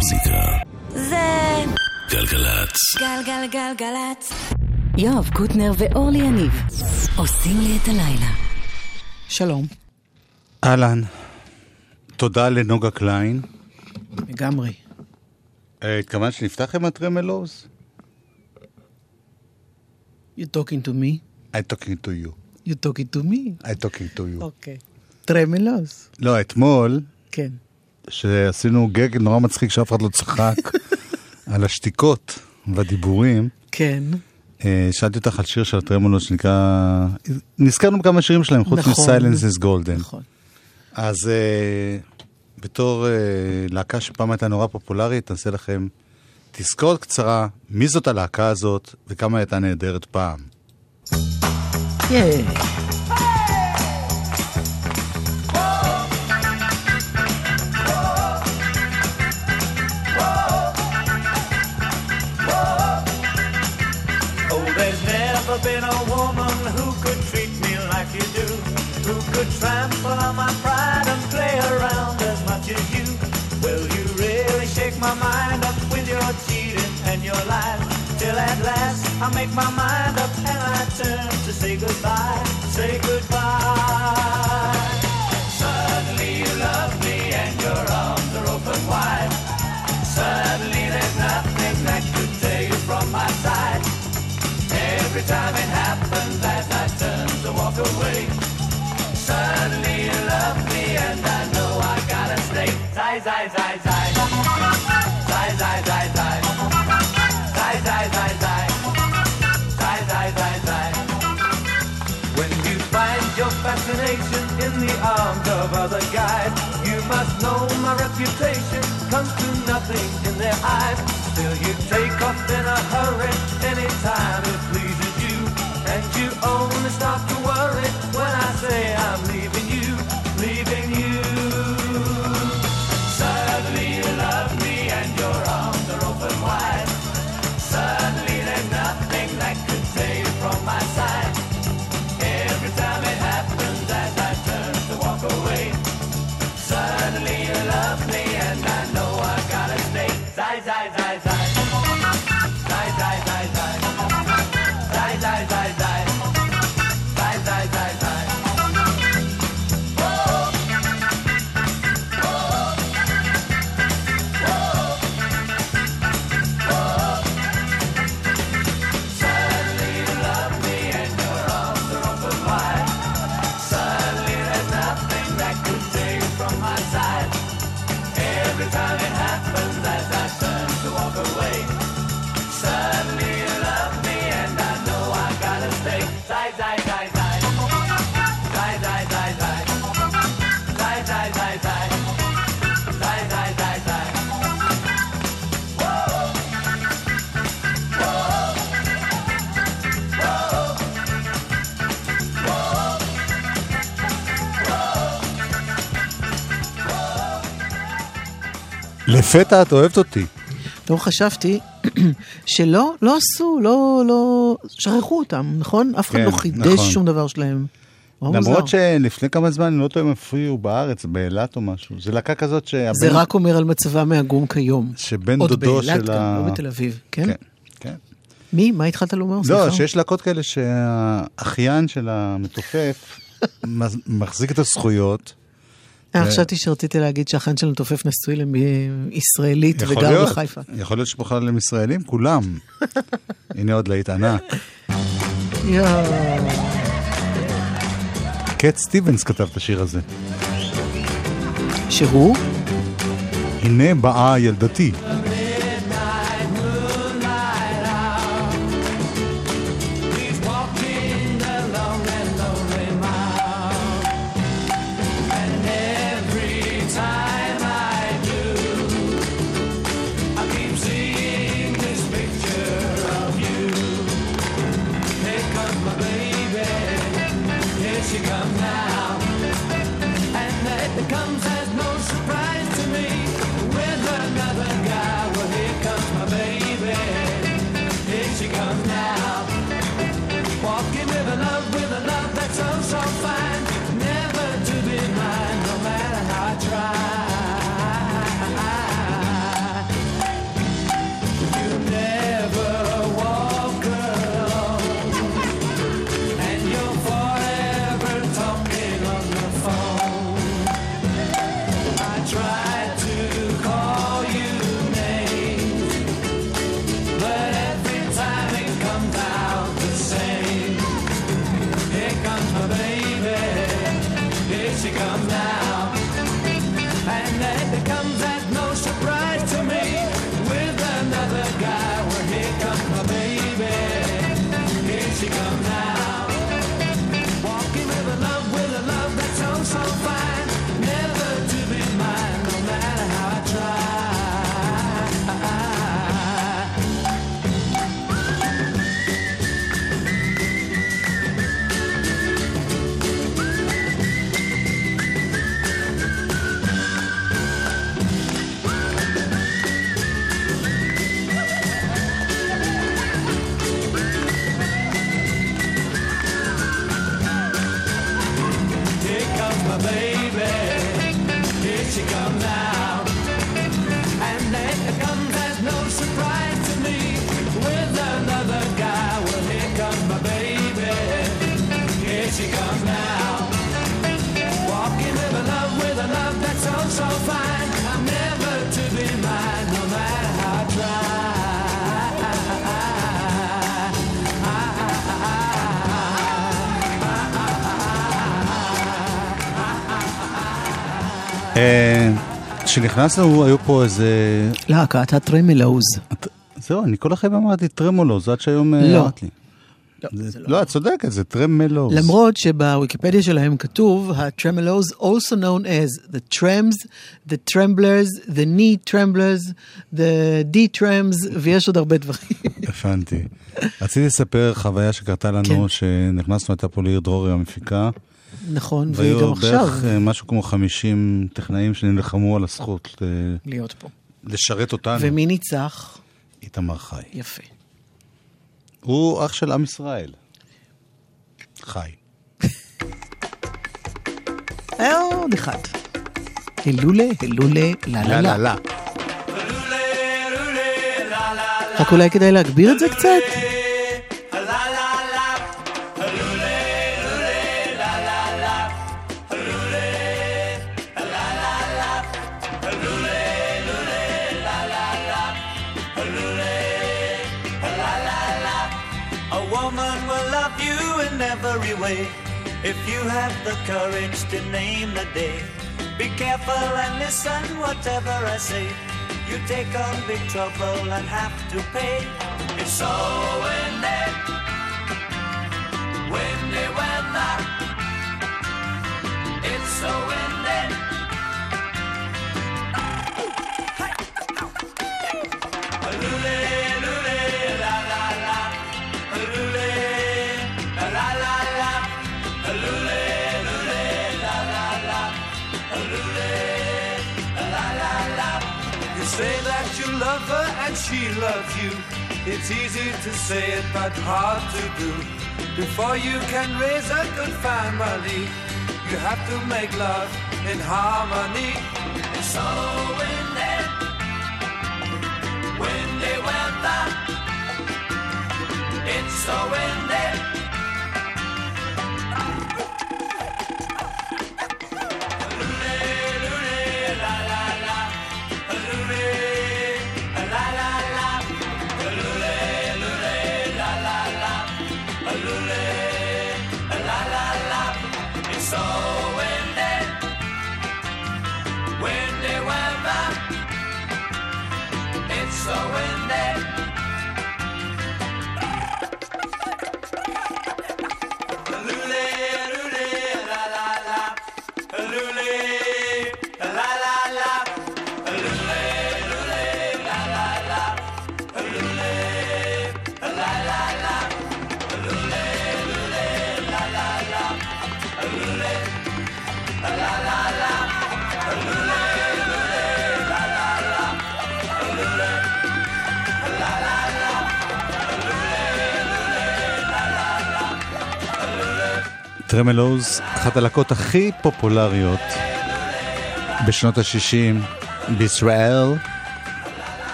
המוזיקה. זה גלגלצ. גלגלגלגלצ. יואב קוטנר ואורלי יניב עושים לי את הלילה. שלום. אהלן, תודה לנוגה קליין. לגמרי. אה, התכוונת שנפתח עם הטרמלוז? You talking to me? I talking to you. You talking to me? I talking to you. אוקיי. טרמלוז. לא, אתמול, כן. שעשינו גג נורא מצחיק שאף אחד לא צחק על השתיקות והדיבורים, כן. אה, שאלתי אותך על שיר של הטרמלוז שנקרא... נזכרנו בכמה שירים שלהם, חוץ נכון. מ-Silence is Golden. נכון. אז uh, בתור uh, להקה שפעם הייתה נורא פופולרית, נעשה לכם תזכורת קצרה מי זאת הלהקה הזאת וכמה הייתה נהדרת פעם. ייי. I make my mind up and I turn to say goodbye, say goodbye. Suddenly you love me and your arms are open wide. Suddenly there's nothing that could tear you from my side. Every time it happens as I turn to walk away. Suddenly you love me and I know I gotta stay. Zai, zai, zai, zai. The arms of other guys, you must know my reputation comes to nothing in their eyes. Still you take off in a hurry anytime it pleases you, and you only start לפתע את אוהבת אותי. לא חשבתי שלא, לא עשו, לא, לא, שכחו אותם, נכון? אף אחד כן, לא חידש נכון. שום דבר שלהם. למרות שלפני כמה זמן, אני לא טועה, הם הפריעו בארץ, באילת או משהו. זה להקה כזאת שהבן... זה רק אומר על מצבם העגום כיום. שבן עוד דודו באילת של גם, ה... לא בתל אביב, כן? כן, כן. מי? מה התחלת לומר? לא. שיש להקות כאלה שהאחיין של המתופף מחזיק את הזכויות. אה, חשבתי שרציתי להגיד שהחן של המתופף נשוי לישראלית וגר בחיפה. יכול להיות שבכלל הם ישראלים, כולם. הנה עוד להיט ענק. קט סטיבנס כתב את השיר הזה. שהוא? הנה באה ילדתי. כשנכנסנו, היו פה איזה... להקת הטרמלוז. זהו, אני כל החיים אמרתי טרמולוז, עד שהיום אה, לא. הערת לי. זה- לא, את צודקת, זה טרמלוז. למרות שבוויקיפדיה שלהם כתוב, ה-tremolows also known as the trams, the tremblers, the knee tremblers, the d-trams, ויש עוד הרבה דברים. הבנתי. רציתי לספר חוויה שקרתה לנו, כן. שנכנסנו, הייתה פה ליר דרורי המפיקה, נכון, וגם והיו עכשיו בערך אה, משהו כמו 50 טכנאים שנלחמו על הזכות אה, להיות פה. לשרת אותנו. ומי ניצח? איתמר חי. יפה. הוא אח של עם ישראל. חי. היה עוד אחד. הלולה, הלולה, לה לה לה. לה. רק אולי כדאי להגביר את זה קצת? Every way if you have the courage to name the day. Be careful and listen whatever I say. You take on big trouble and have to pay. It's so windy, windy weather. It's so windy. She loves you. It's easy to say it, but hard to do. Before you can raise a good family, you have to make love in harmony. So טרמלוז, אחת הלהקות הכי פופולריות בשנות ה-60 בישראל.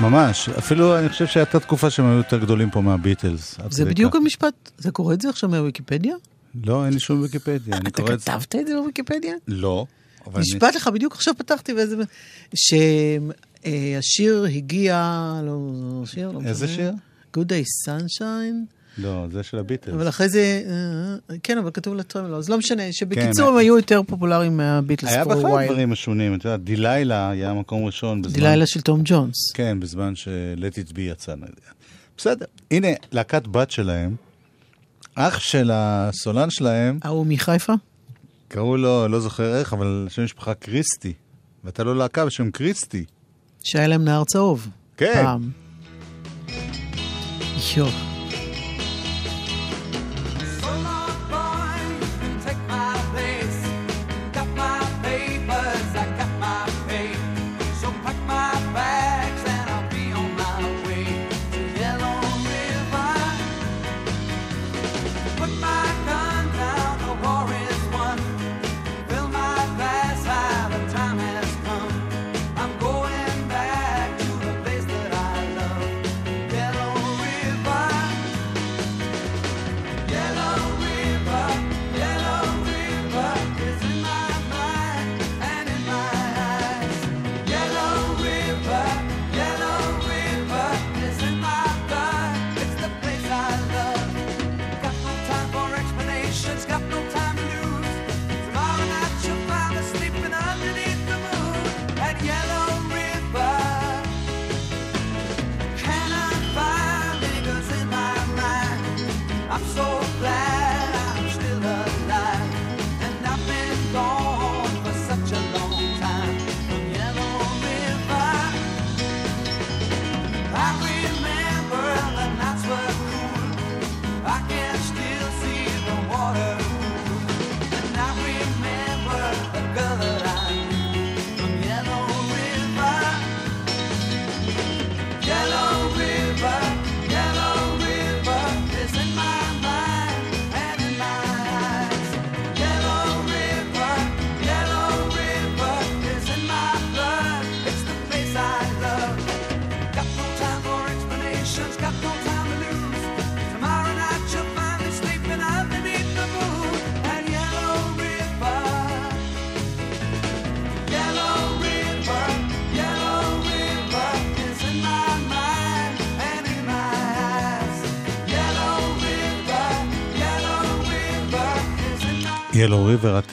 ממש, אפילו אני חושב שהייתה תקופה שהם היו יותר גדולים פה מהביטלס. זה בדיוק כך. המשפט, זה קורא את זה עכשיו מהוויקיפדיה? לא, אין לי שום ויקיפדיה. אתה כתבת את זה בוויקיפדיה? לא. אבל אני- נשבעת לך, בדיוק עכשיו פתחתי באיזה... שהשיר הגיע, לא, לא שיר, לא איזה משנה. שיר? Good Day Sunshine, לא, זה של הביטלס. אבל אחרי זה, אה, כן, אבל כתוב לטרמלו, אז לא משנה, שבקיצור כן, הם היו יותר פופולריים מהביטלס היה בכלל. דברים משונים, את יודעת, דיליילה היה מקום ראשון בזמן... דלילה של תום ג'ונס. כן, בזמן ש-Let it be יצא. בסדר, הנה, להקת בת שלהם, אח של הסולן שלהם, ההוא מחיפה? קראו לו, לא זוכר איך, אבל שם משפחה קריסטי. והייתה לו להקה בשם קריסטי. שהיה להם נהר צהוב. כן. פעם. יו.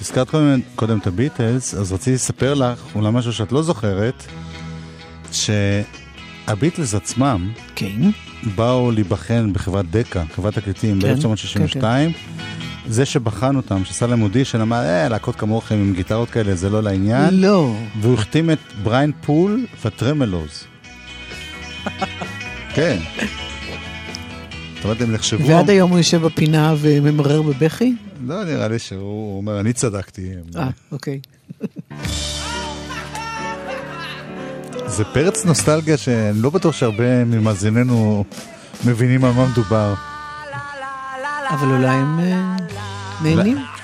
הזכרת קודם, קודם את הביטלס, אז רציתי לספר לך, אולי משהו שאת לא זוכרת, שהביטלס עצמם כן. באו להיבחן בחברת דקה, חברת תקליטים, כן, ב-1962. זה שבחן אותם, שעשה להם אודישן, אמר, אה, להקות כמוכם עם גיטרות כאלה, זה לא לעניין. לא. והוא החתים את בריין פול והטרמלוז. כן. אומרת, הם נחשבו... ועד היום הוא יושב בפינה וממרר בבכי? לא, נראה לי שהוא אומר, אני צדקתי. אה, אוקיי. זה פרץ נוסטלגיה שאני לא בטוח שהרבה ממאזיננו מבינים על מה מדובר. אבל אולי הם אה, נהנים?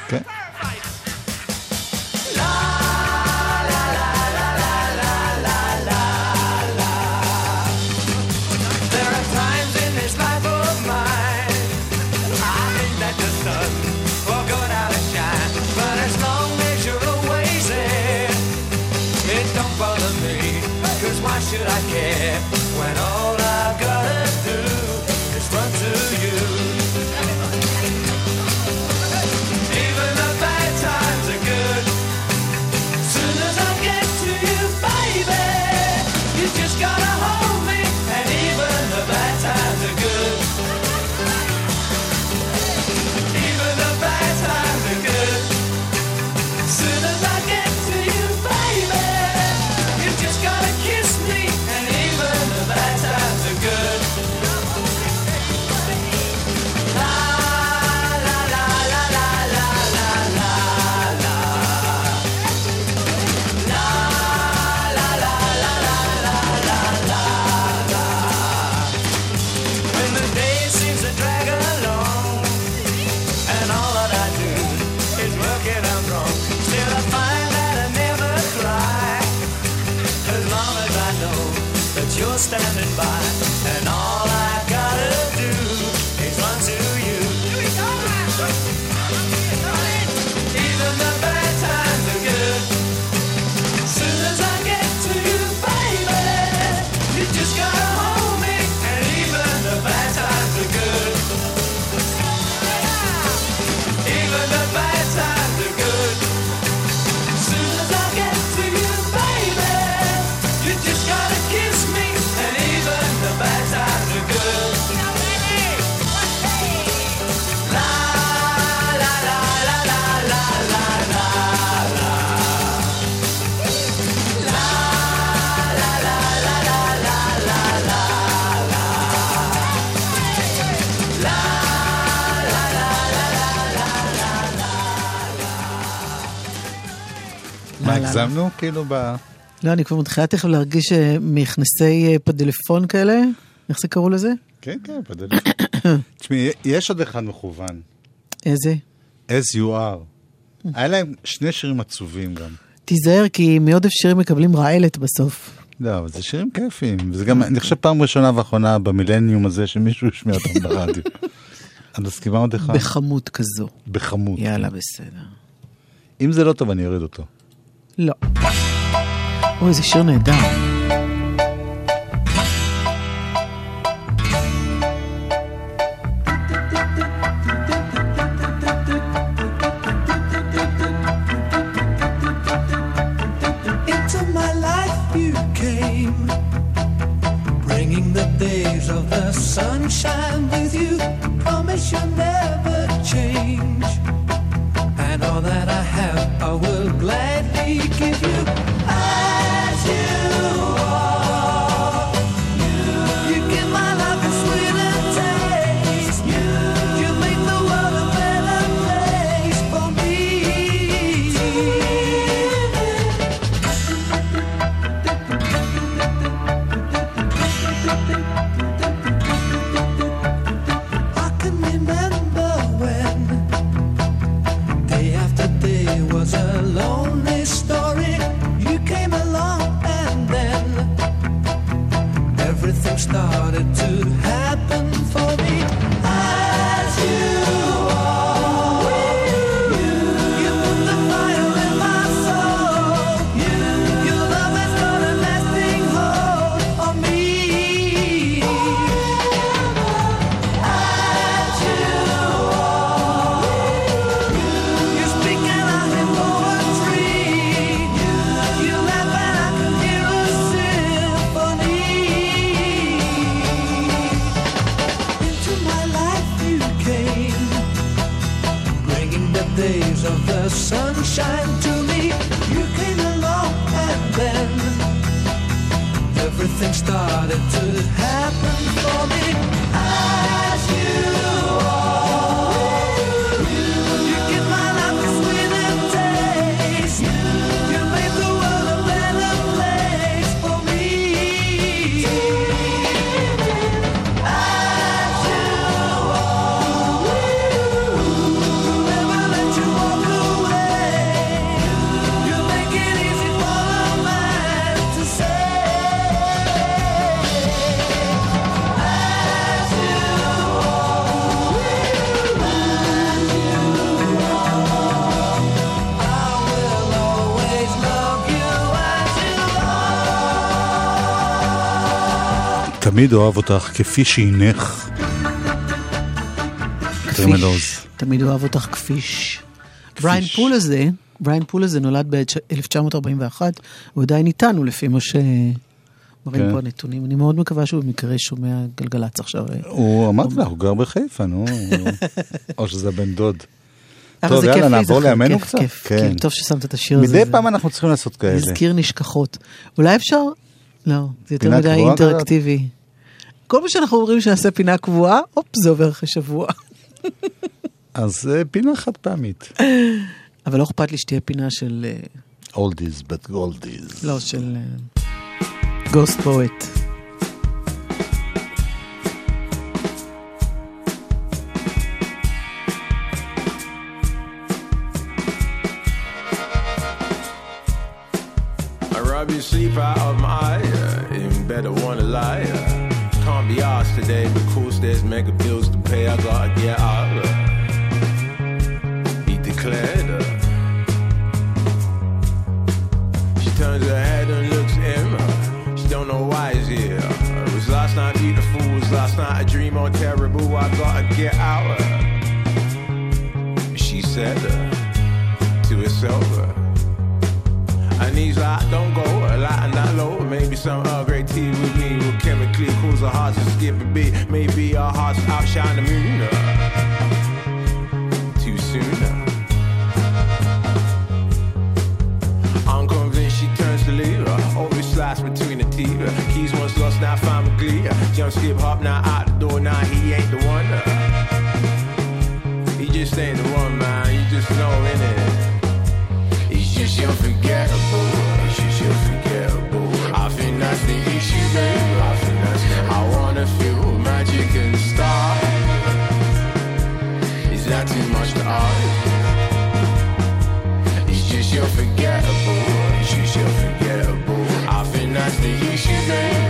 הגזמנו? כאילו ב... לא, אני כבר מתחילה תכף להרגיש אה, מכנסי אה, פדלפון כאלה, איך זה קראו לזה? כן, כן, בדלת. תשמעי, יש עוד אחד מכוון, איזה? As You Are. היה להם שני שירים עצובים גם. תיזהר, כי מעודף שירים מקבלים רעלת בסוף. לא, אבל זה שירים כיפים. וזה גם, אני חושב פעם ראשונה ואחרונה במילניום הזה שמישהו השמיע אותם ברדיו. את מסכימה עוד אחד? בכמות כזו. בכמות. יאללה, בסדר. אם זה לא טוב, אני אוריד אותו. לא. אוי, איזה שיר נהדר. lonely. תמיד אוהב אותך כפי שהינך. טרמלוז. תמיד אוהב אותך כפי ש. בריין פול הזה, בריין פול הזה נולד ב-1941, הוא עדיין איתנו לפי מה שמראים כן. פה הנתונים. אני מאוד מקווה שהוא במקרה שומע גלגלצ עכשיו. הוא אמרתי לך, הוא גר בחיפה, נו. או שזה בן דוד. אבל טוב, יאללה, כיף נעבור לימינו כיף, קצת? כיף, כן. כן, טוב ששמת את השיר הזה. מדי פעם אנחנו צריכים לעשות כאלה. הזכיר נשכחות. אולי אפשר? לא, זה יותר מדי? אינטראקטיבי. כל מה שאנחנו אומרים שנעשה פינה קבועה, הופ, זה עובר אחרי שבוע. אז אה, פינה חד פעמית. אבל לא אכפת לי שתהיה פינה של... אה, oldies but goldies. לא, של גוסט פואט. I rub your sleep out of my eye. uh, Even better, wanna lie. Be because there's mega bills to pay. I gotta get out. uh, He declared. She turns her head and looks at him. She don't know why he's here. It was last night beautiful. Was last night a dream or terrible? I gotta get out. uh, She said uh, to herself. uh, and he's like, don't go a lot and that low. Maybe some Earl Grey our hearts to skip a beat. Maybe our hearts outshine the moon. uh, Too soon. uh. I'm convinced she turns to leave. uh, Always slice between the teeth. uh, Keys once lost, now found with glee. uh, Jump, skip, hop, now out the door. Now he ain't the one. uh. He just ain't the one, man. You just know, she's.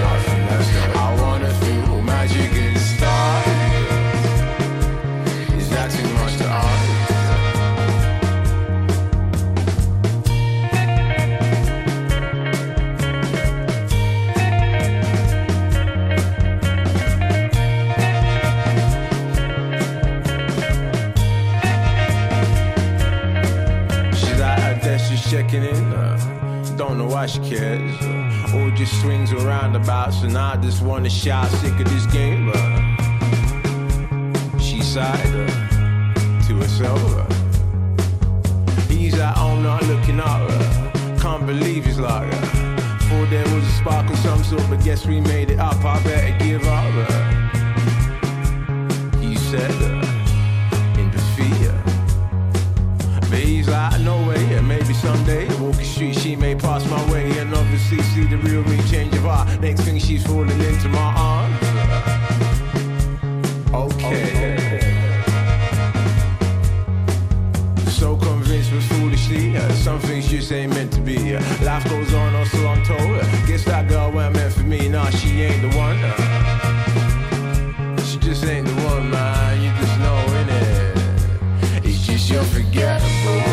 shy, sick of unforgettable.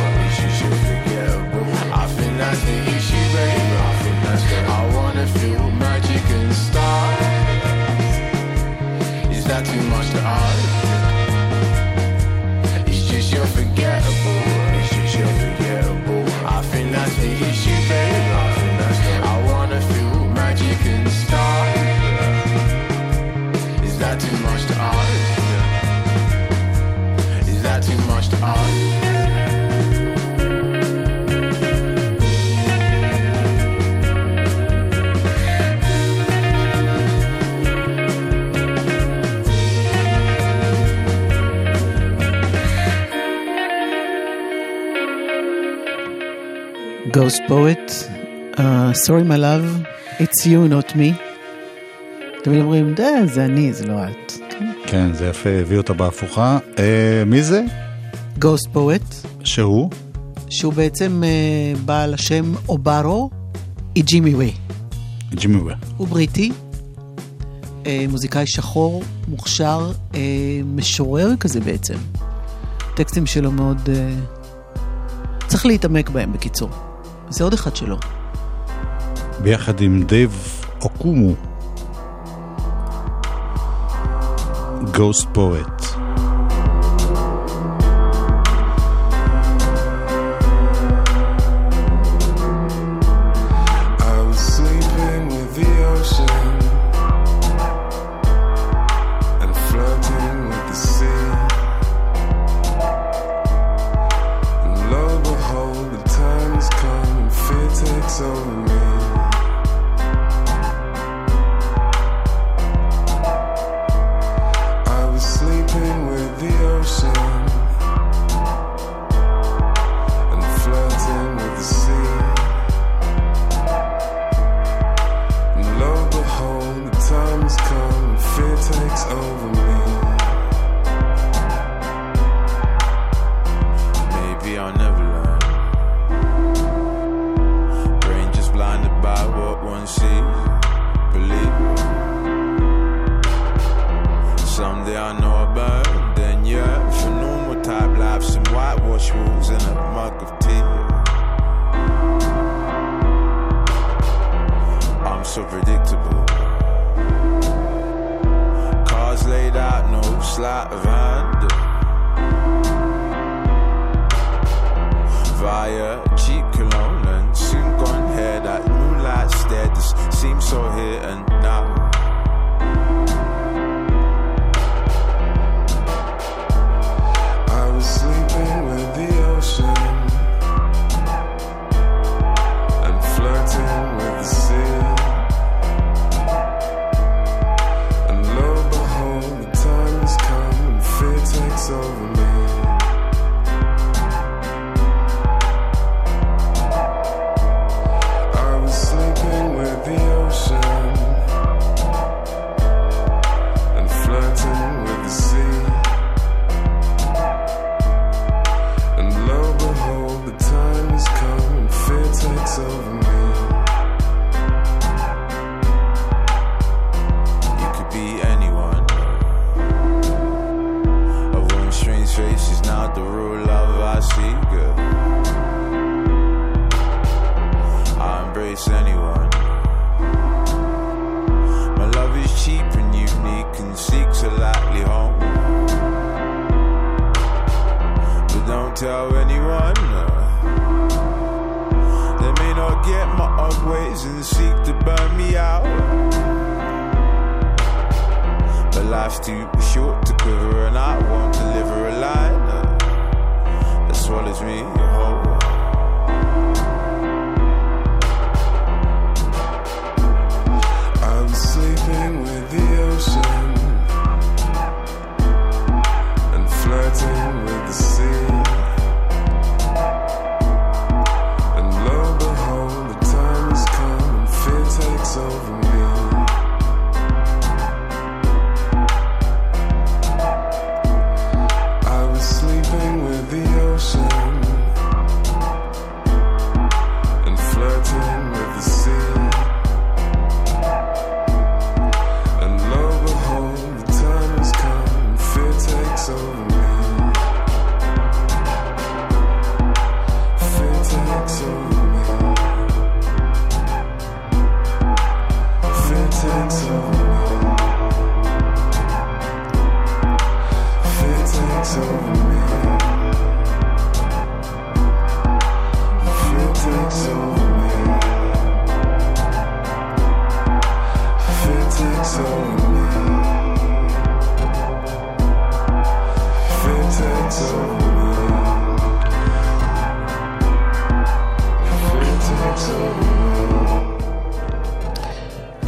house poet, uh, sorry my love, it's you not me. תמיד אומרים, זה אני, זה לא את. כן, זה יפה, הביא אותה בהפוכה. Uh, מי זה? Ghost Poet. שהוא? שהוא בעצם uh, בעל השם אוברו היא ג'ימי ווי. ג'ימי ווי. הוא בריטי, uh, מוזיקאי שחור, מוכשר, uh, משורר כזה בעצם. טקסטים שלו מאוד... Uh, צריך להתעמק בהם, בקיצור. זה עוד אחד שלו. ביחד עם דייב אוקומו, Ghost Poet.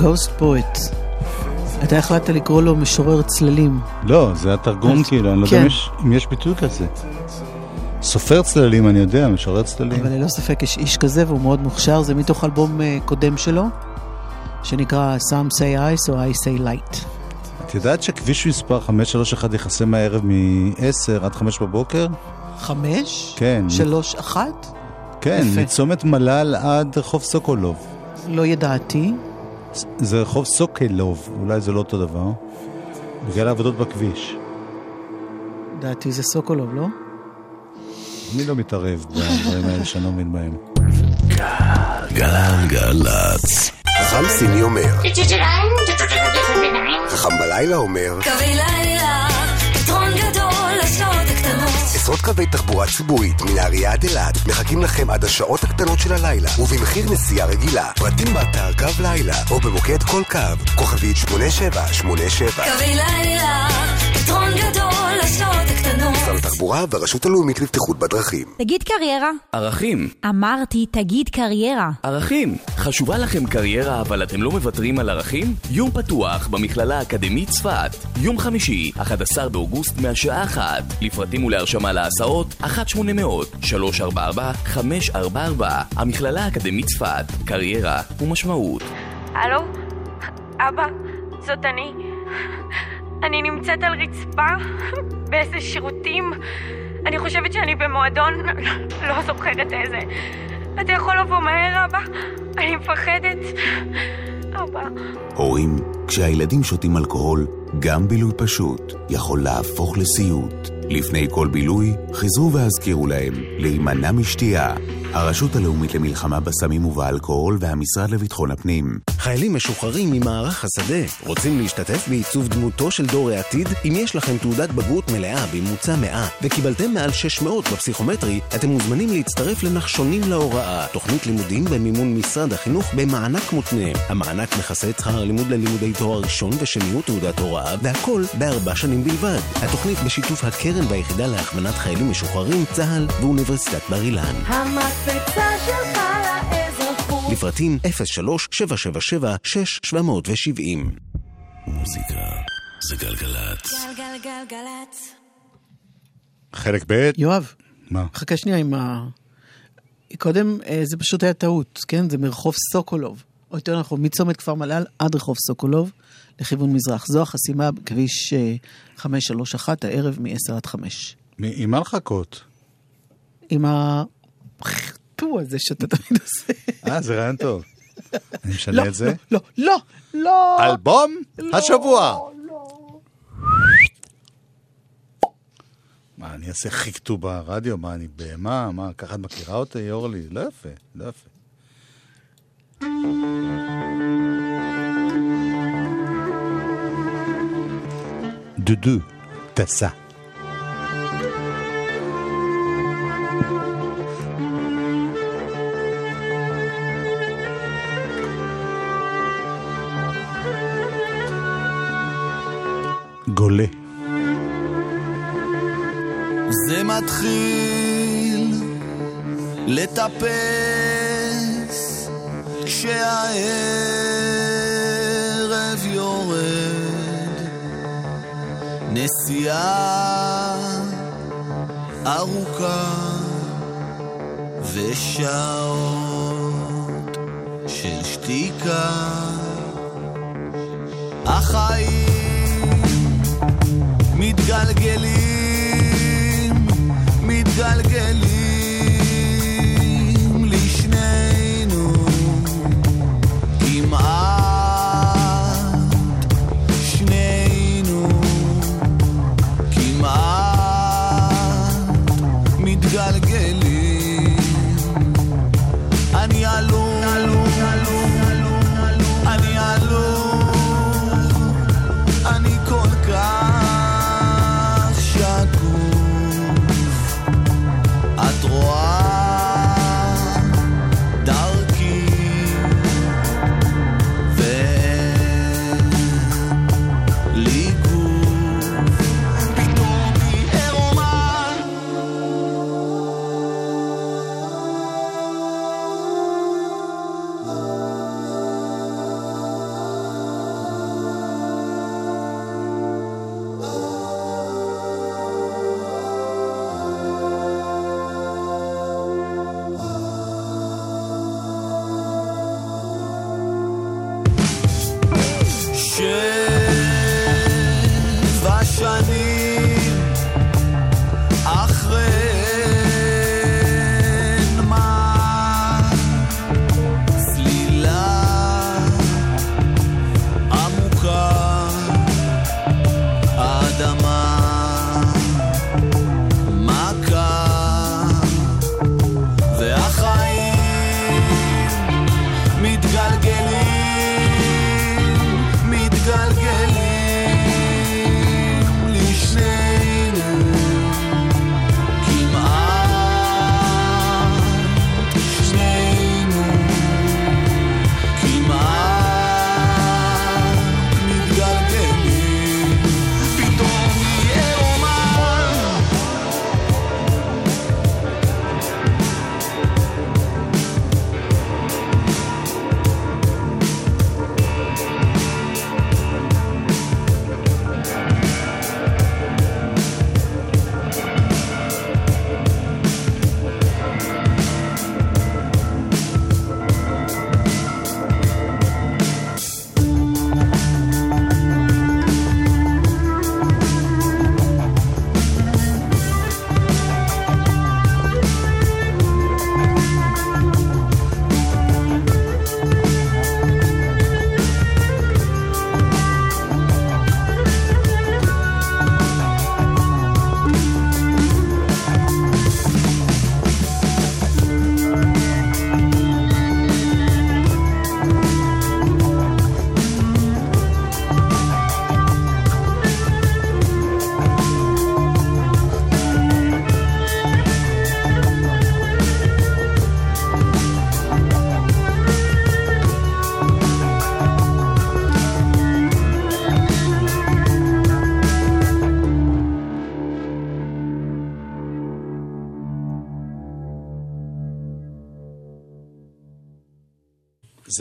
Ghost Poets, אתה החלטת לקרוא לו משורר צללים. לא, זה התרגום אז... כאילו, אני לא יודע כן. אם יש ביטוי כזה. סופר צללים, אני יודע, משורר צללים. אבל ללא ספק יש איש כזה והוא מאוד מוכשר, זה מתוך אלבום אה, קודם שלו, שנקרא Some say ice או I say light. את יודעת שכביש מספר 531 יכסה מהערב מ-10 עד 5 בבוקר? 5? כן. 3, 1? כן, מצומת מל"ל עד רחוב סוקולוב. לא ידעתי. זה רחוב סוקלוב, אולי זה לא אותו דבר. בגלל העבודות בכביש. לדעתי זה סוקולוב, לא? אני לא מתערב בדברים האלה שאני לא מבין בהם. גלגלצ. חכם סיני אומר. חכם בלילה אומר. קווי לילה, עשרות קווי תחבורה ציבורית מנהריה עד אילת מחכים לכם עד השעות הקטנות של הלילה ובמחיר נסיעה רגילה. פרטים באתר קו לילה או במוקד כל קו, כוכבית 8787. קווי לילה, פתרון גדול לשעות הקטנות. משרד התחבורה והרשות הלאומית לבטיחות בדרכים. תגיד קריירה. ערכים. אמרתי, תגיד קריירה. ערכים. חשובה לכם קריירה אבל אתם לא מוותרים על ערכים? יום פתוח במכללה האקדמית צפת. יום חמישי, 11 באוגוסט מהשעה 1. לפרטים ולהרשמה להסעות, 1-800-344-544. המכללה האקדמית צפת. קריירה ומשמעות. הלו? אבא, זאת אני. אני נמצאת על רצפה, באיזה שירותים. אני חושבת שאני במועדון, לא זוכרת איזה. אתה יכול לבוא מהר, אבא? אני מפחדת. אבא. הורים, כשהילדים שותים אלכוהול, גם בילוי פשוט יכול להפוך לסיוט. לפני כל בילוי, חזרו והזכירו להם להימנע משתייה. הרשות הלאומית למלחמה בסמים ובאלכוהול והמשרד לביטחון הפנים. חיילים משוחררים ממערך השדה רוצים להשתתף בעיצוב דמותו של דור העתיד? אם יש לכם תעודת בגרות מלאה בממוצע 100 וקיבלתם מעל 600 בפסיכומטרי, אתם מוזמנים להצטרף לנחשונים להוראה, תוכנית לימודים במימון משרד החינוך במענק מותנה. המענק מכסה את שכר הלימוד ללימודי תואר ראשון ושניות תעודת הוראה, והכל בארבע שנים בלבד. התוכנית בשיתוף הקרן והיחידה להכוונת חיילים משוחררים, צה"ל ואוניברסיטת בר אילן. שלך לאזרחות. לפרטים 03-777-6770 מוזיקה זה גלגלצ. גלגלגלגלצ. חלק ב' יואב. מה? חכה שנייה עם ה... קודם אה, זה פשוט היה טעות, כן? זה מרחוב סוקולוב. או יותר נכון, מצומת כפר מל"ל עד רחוב סוקולוב, לכיוון מזרח. זו החסימה בכביש אה, 531, הערב מ-10 עד 5. מ- עם מה לחכות? עם ה... פו הזה שאתה תמיד עושה. אה, זה רעיון טוב. אני משנה לא, את זה. לא, לא, לא. אלבום השבוע. מה, אני אעשה חיקטו ברדיו? מה, אני בהמה? מה, ככה את מכירה אותי, אורלי? לא יפה, לא יפה. דודו, טסה. זה מתחיל לטפס כשהערב יורד. נסיעה ארוכה ושעות של שתיקה. החיים מתגלגלים, מתגלגלים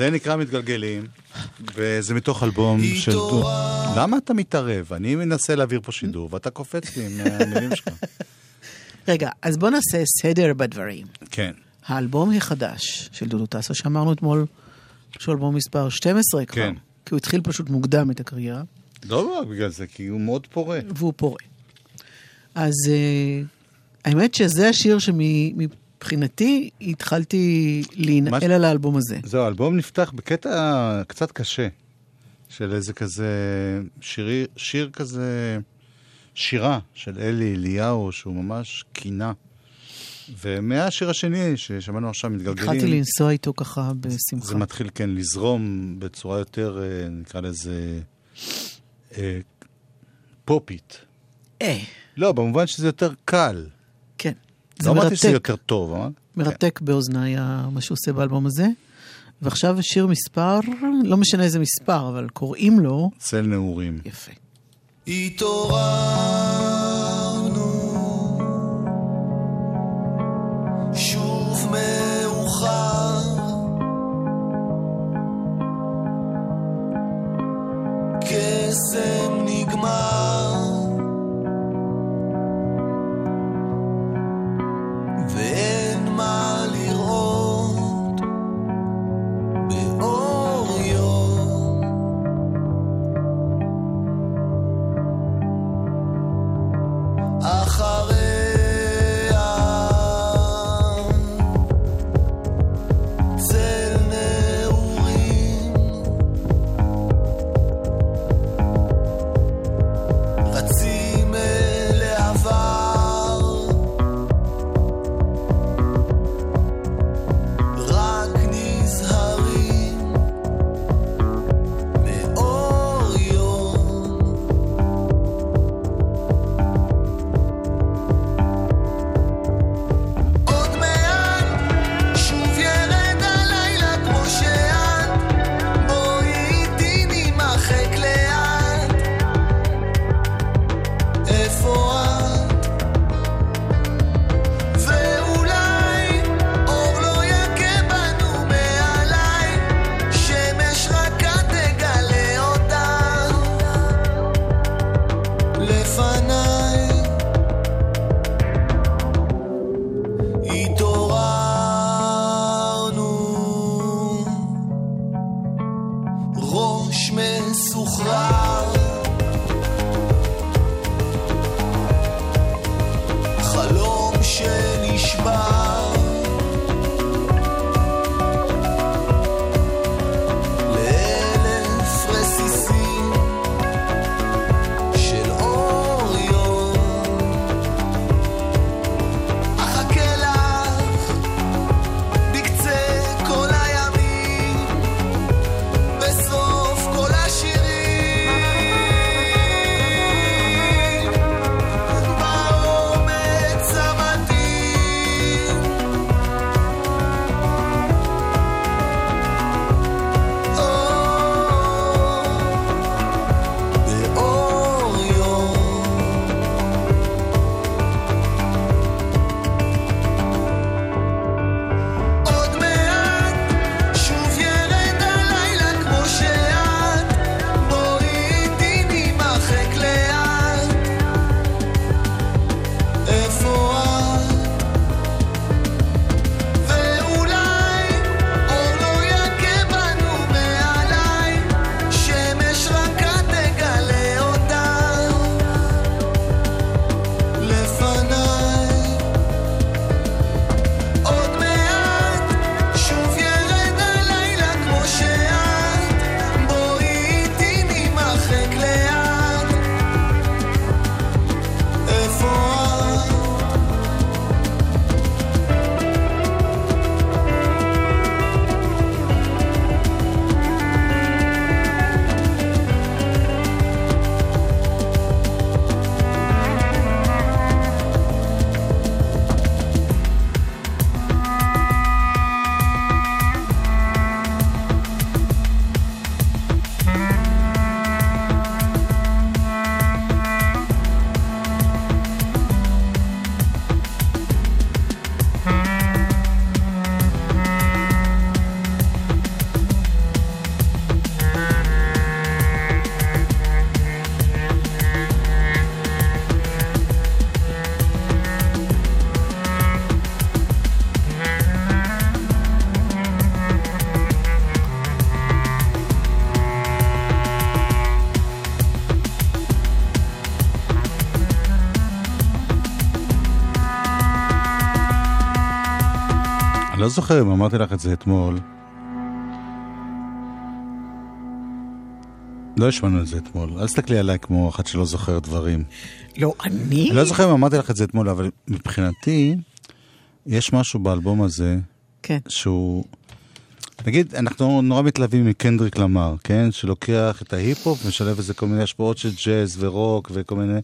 זה נקרא מתגלגלים, וזה מתוך אלבום של... למה אתה מתערב? אני מנסה להעביר פה שידור, ואתה קופץ לי מהמילים שלך. רגע, אז בוא נעשה סדר בדברים. כן. האלבום החדש של דודו טסה, שאמרנו אתמול, שהוא אלבום מספר 12 כבר. כן. כי הוא התחיל פשוט מוקדם את הקריירה, לא רק בגלל זה, כי הוא מאוד פורה. והוא פורה. אז uh, האמת שזה השיר שמבחינתי התחלתי להינעל מה- על האלבום הזה. זהו, האלבום נפתח בקטע קצת קשה, של איזה כזה שירי, שיר כזה, שירה של אלי אליהו, שהוא ממש קינה. ומהשיר השני ששמענו עכשיו, מתגלגלים, התחלתי לנסוע איתו ככה בשמחה. זה מתחיל, כן, לזרום בצורה יותר, אה, נקרא לזה, אה, פופית. אה. לא, במובן שזה יותר קל. כן. לא זה אמרתי שזה. יותר טוב, אמרת? מרתק באוזניי ה- מה שהוא עושה באלבום הזה. ועכשיו שיר מספר, לא משנה איזה מספר, אבל קוראים לו... צל נעורים. יפה. התעוררנו befana. זוכר אם אמרתי לך את זה אתמול. לא השמענו את זה אתמול. אל תסתכלי עליי כמו אחת שלא זוכר דברים. לא, אני? אני לא זוכר אם אמרתי לך את זה אתמול, אבל מבחינתי, יש משהו באלבום הזה, כן. שהוא... נגיד, אנחנו נורא מתלהבים מקנדריק למר, כן? שלוקח את ההיפ-הופ ומשלב איזה כל מיני השפעות של ג'אז ורוק וכל מיני...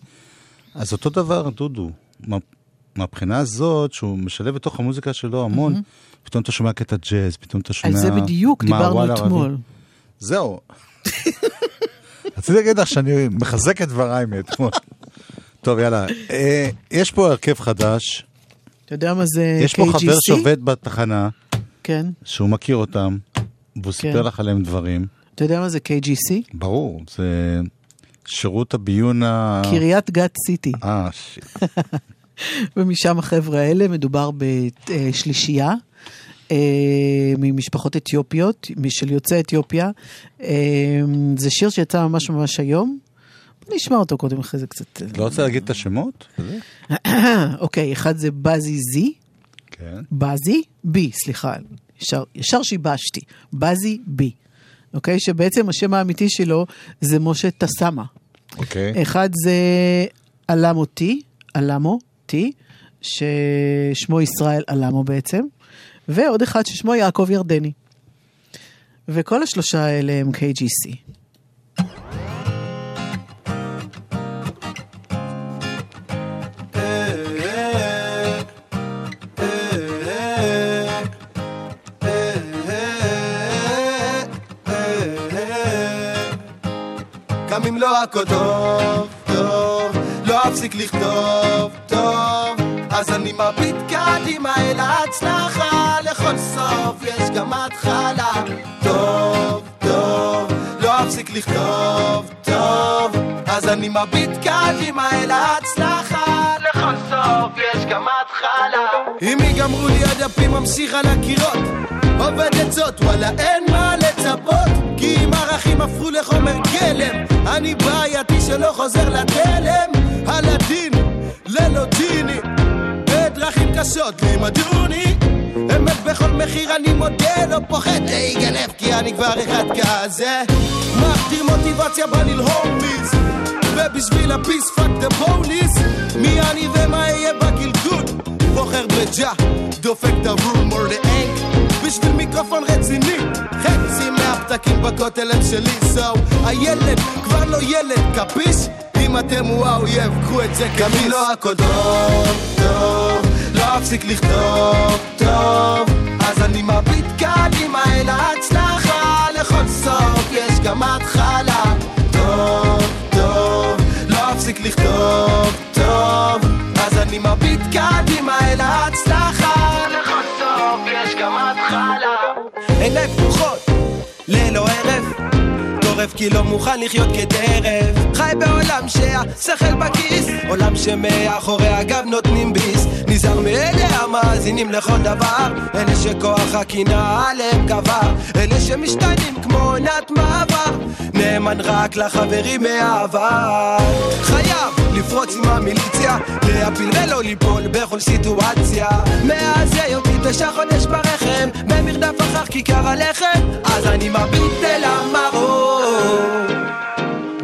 אז אותו דבר, דודו. מה- מהבחינה הזאת, שהוא משלב בתוך המוזיקה שלו המון, מהמם. פתאום אתה שומע קטע ג'אז, פתאום אתה שומע... זה בדיוק דיברנו. אתמול. זהו. רציתי להגיד לך שאני מחזק את דבריי מאתמול. טוב, יאללה. אה, יש פה הרכב חדש, אתה יודע מה זה יש פה KGC? חבר שעובד בתחנה, כן. שהוא מכיר אותם, והוא סיפר לך עליהם דברים. אתה יודע מה זה KGC? ברור, זה שירות הביון ה... קריית גת סיטי. אה, שיט. ומשם החבר'ה האלה, מדובר בשלישייה. אה, ממשפחות אתיופיות, של יוצאי אתיופיה. אה, זה שיר שיצא ממש ממש היום. נשמע אותו קודם, אחרי זה קצת... לא רוצה להגיד את השמות? אוקיי, אחד זה בזי זי. כן. בזי בי, סליחה, ישר, ישר שיבשתי. בזי בי. אוקיי? שבעצם השם האמיתי שלו זה משה טסמה. אוקיי. אחד זה אלמו טי, אלמו טי, ששמו ישראל אלמו בעצם, ועוד אחד ששמו יעקב ירדני. וכל השלושה האלה הם KGC. גם אם לא הכל טוב, טוב, לא אפסיק לכתוב, טוב, אז אני מביט קדימה אל ההצלחה, לכל סוף יש גם התחלה, טוב, טוב, לא אפסיק לכתוב, טוב, אז אני מביט קדימה אל ההצלחה, לכל סוף יש גם התחלה. אם ייגמרו לי הדפים ממשיך על הקירות, עובד עצות, וואלה אין מה לצפות. כי אם ערכים הפכו לחומר גלם, אני בעייתי שלא חוזר לתלם. הלדין, ללא ג'יני, בדרכים קשות לימדוני. אמת בכל מחיר אני מודה, לא פוחד להיגנב כי אני כבר אחד כזה. מגדיר מוטיבציה בא ללהום מיץ, ובשביל הפיס פאק דה פוליס, מי אני ומה אהיה בגלגול? בוחר בג'ה, דופק את הרומור לאנק, בשביל מיקרופון רציני, חצי מהפתקים בכותל הם שלי, סו, הילד כבר לא ילד, קפיש? אם אתם הוא האויב, קחו את זה כמיס. גם לא טוב, טוב, לא אפסיק לכתוב, טוב, אז אני מביט קדימה אל ההצלחה, לכל סוף יש גם התחלה, טוב, טוב, לא אפסיק לכתוב, טוב, אז אני מביט קדימה Lelo טורף כי לא מוכן לחיות כטרף חי בעולם שהשכל בכיס עולם שמאחורי הגב נותנים ביס. נזהר מאלה המאזינים לכל דבר אלה שכוח הקנאה עליהם גבר אלה שמשתנים כמו עונת מעבר נאמן רק לחברים מהעבר. חייב לפרוץ עם המיליציה להפיל ולא ליפול בכל סיטואציה. מאז היותי תשע חודש ברחם במרדף אחר כיכר הלחם אז אני מביט אל המרום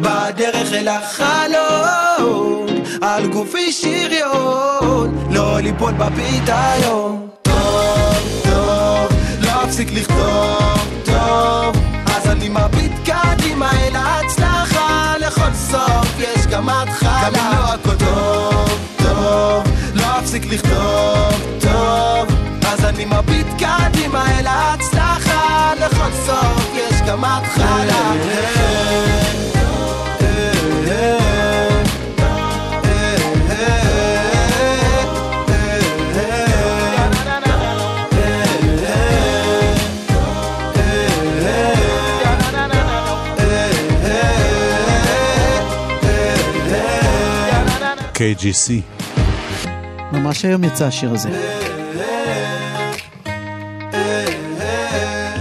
בדרך אל החלום על גופי שריון לא ליפול בפיתיון טוב, טוב, לא אפסיק לכתוב. טוב אז אני מביט קדימה אל ההצלחה. לכל סוף יש גם התחלה. גם אם לא הכל טוב, טוב לא אפסיק לכתוב. טוב אז אני מביט קדימה אל ההצלחה. לכל סוף יש גם התחלה KGC. ממש היום יצא השיר הזה.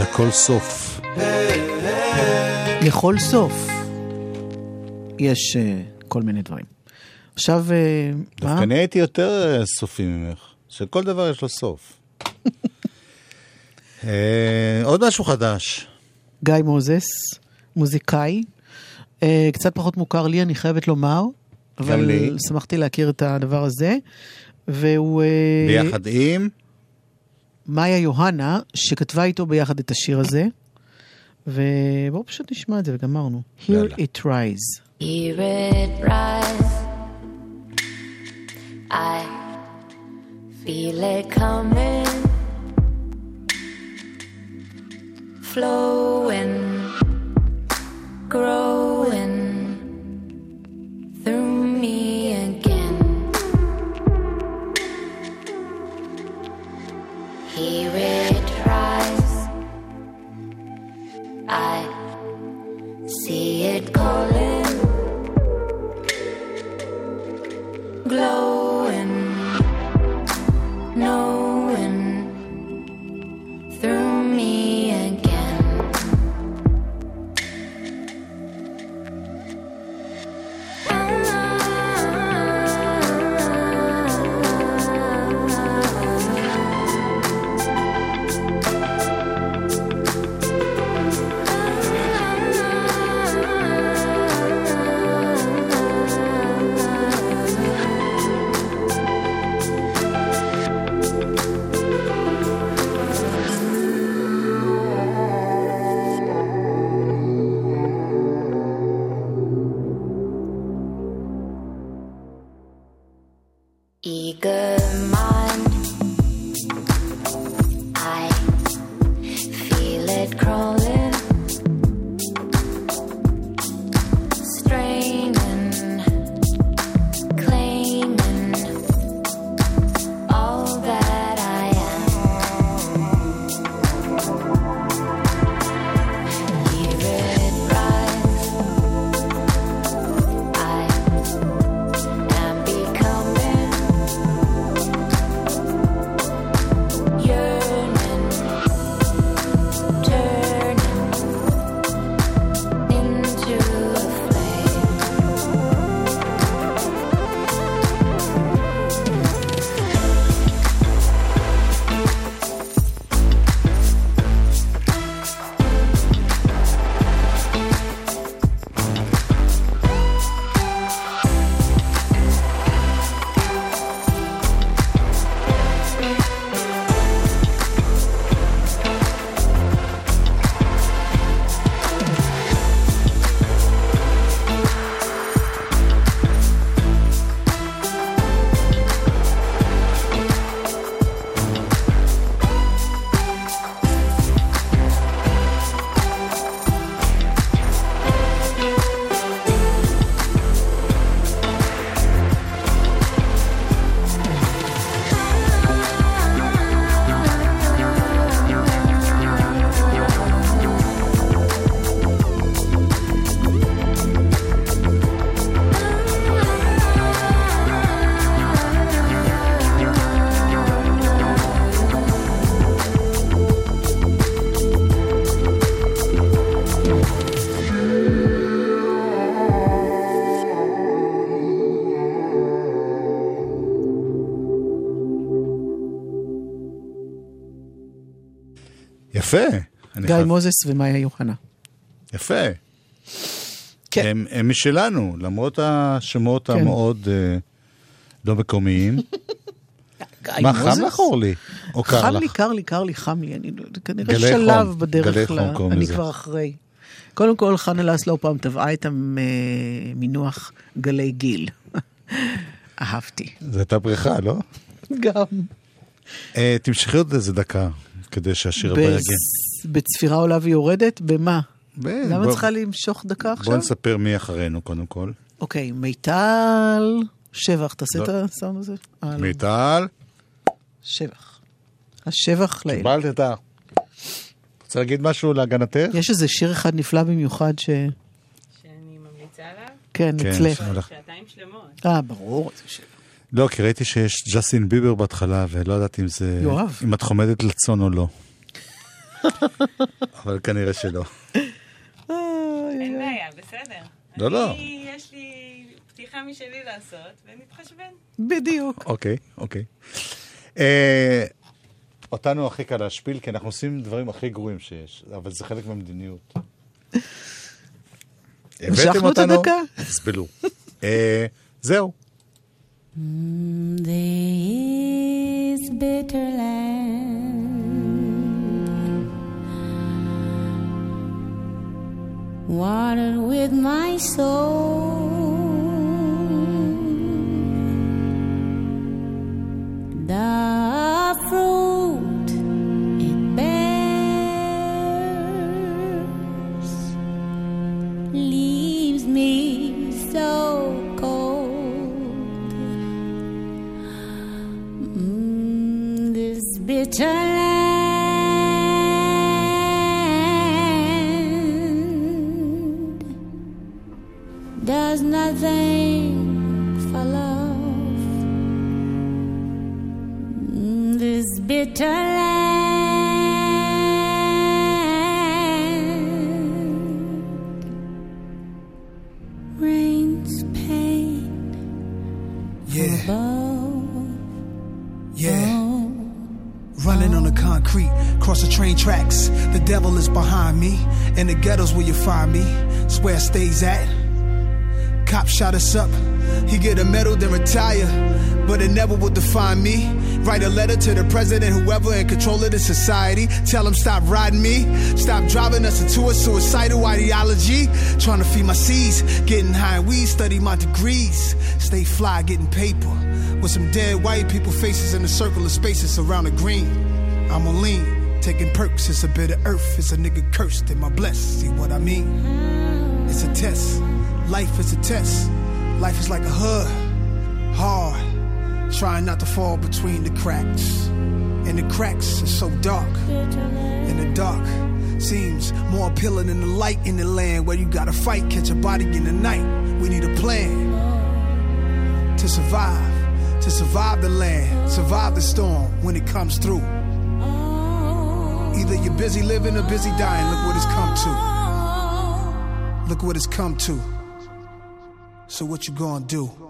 לכל סוף. לכל סוף יש uh, כל מיני דברים. עכשיו, uh, דווקא אני הייתי יותר אה, סופי ממך, שכל דבר יש לו סוף. אה, עוד משהו חדש. גיא מוזס, מוזיקאי, uh, קצת פחות מוכר לי, אני חייבת לומר. אבל לי. שמחתי להכיר את הדבר הזה. והוא... uh, ביחד עם? מאיה יוהנה, שכתבה איתו ביחד את השיר הזה. ובואו פשוט נשמע את זה וגמרנו. Here it rise. Hear it rise. I feel it coming, flowing, growing Hear it rise. I see it calling, יפה. גיא חייב- מוזס ומאיה יוחנה. יפה. כן. הם, הם משלנו, למרות השמות כן. המאוד אה, לא מקומיים. מה, מוזס? חם לך אורלי? או קר חם לך? לי, קר לי, קר לי, חם לי. אני לא- כנראה שלב חום, בדרך ל... אני. כבר אחרי. קודם כל, חנה לסלו פעם טבעה את המינוח גלי גיל. אהבתי. זו הייתה בריכה, לא? גם. אה, תמשכי עוד איזה דקה, כדי שהשיר הבא בס- יגיע. בצפירה עולה ויורדת? במה? למה בוא- צריכה למשוך דקה בוא עכשיו? נספר מי אחרינו קודם כל. אוקיי, מיטל שבח, תעשה לא. את הסאונד הזה. אה, לא. מיטל, שבח. השבח לאל. קיבלת את ה... רוצה להגיד משהו להגנתך? יש איזה שיר אחד נפלא במיוחד ש... שאני ממליצה עליו? כן, כן, אצלך. שהולך. שעתיים שלמות. אה, ברור. לא, כי ראיתי שיש ג'סטין ביבר בהתחלה, ולא ידעתי אם זה... יואב. אם את חומדת לצון או לא. אבל כנראה שלא. אין בעיה, בסדר. לא, לא. אני, יש לי פתיחה משלי לעשות, ונתחשבן. בדיוק. אוקיי, אוקיי. אה, אותנו הכי קל להשפיל, כי אנחנו עושים דברים הכי גרועים שיש, אבל זה חלק מהמדיניות. הבאתם משכנו את אותנו, הדקה. תסבלו. אה, There is bitter land watered with my soul. The fruit this does nothing for love. Mm, This bitter land concrete, cross the train tracks. The devil is behind me. In the ghettos where you find me. It's where I stays at. Cop shot us up. He get a medal, then retire. But it never will define me. Write a letter to the president, whoever in control of the society. Tell him stop riding me. Stop driving us into a suicidal ideology. Trying to feed my seeds. Getting high weed, study my degrees. Stay fly, getting paper. With some dead white people faces in a circle of spaces around the green. I'm on lean, taking perks. It's a bit of earth. It's a nigga cursed. Am I blessed? See what I mean? It's a test. Life is a test. Life is like a hood. Hard. Trying not to fall between the cracks. And the cracks are so dark. And the dark seems more appealing than the light in the land where you gotta fight, catch a body in the night. We need a plan to survive. To survive the land, survive the storm when it comes through. Either you're busy living or busy dying. Look what it's come to. Look what it's come to. So what you gonna do?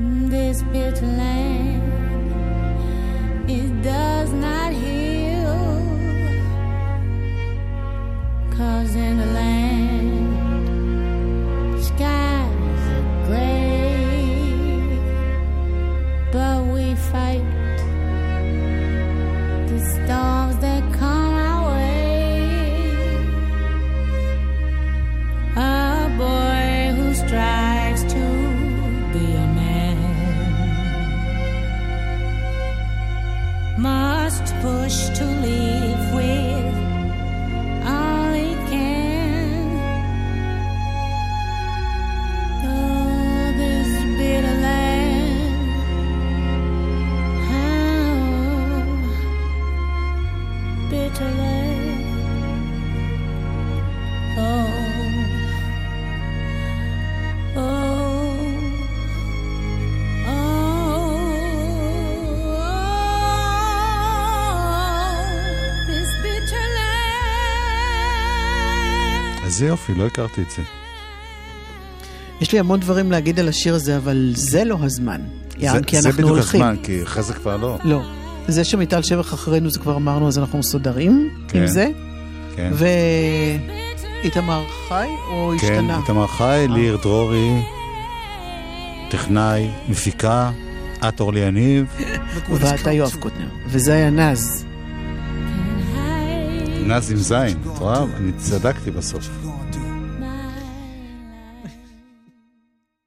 This bitter land, יופי, לא הכרתי את זה. יש לי המון דברים להגיד על השיר הזה, אבל זה לא הזמן. יען, זה- כי זה אנחנו בדיוק הולכים. הזמן, כי אחרי זה כבר לא. לא. זה שמיטל שבח אחרינו, זה כבר אמרנו, אז אנחנו מסודרים כן. עם זה. כן. ואיתמר חי או כן, השתנה? איתמר חי, ליר דרורי, טכנאי, מפיקה, את אורלי יניב. ואתה יואב קוטנר. וזה היה נז. נז עם זין, את רואה? אני צדקתי בסוף.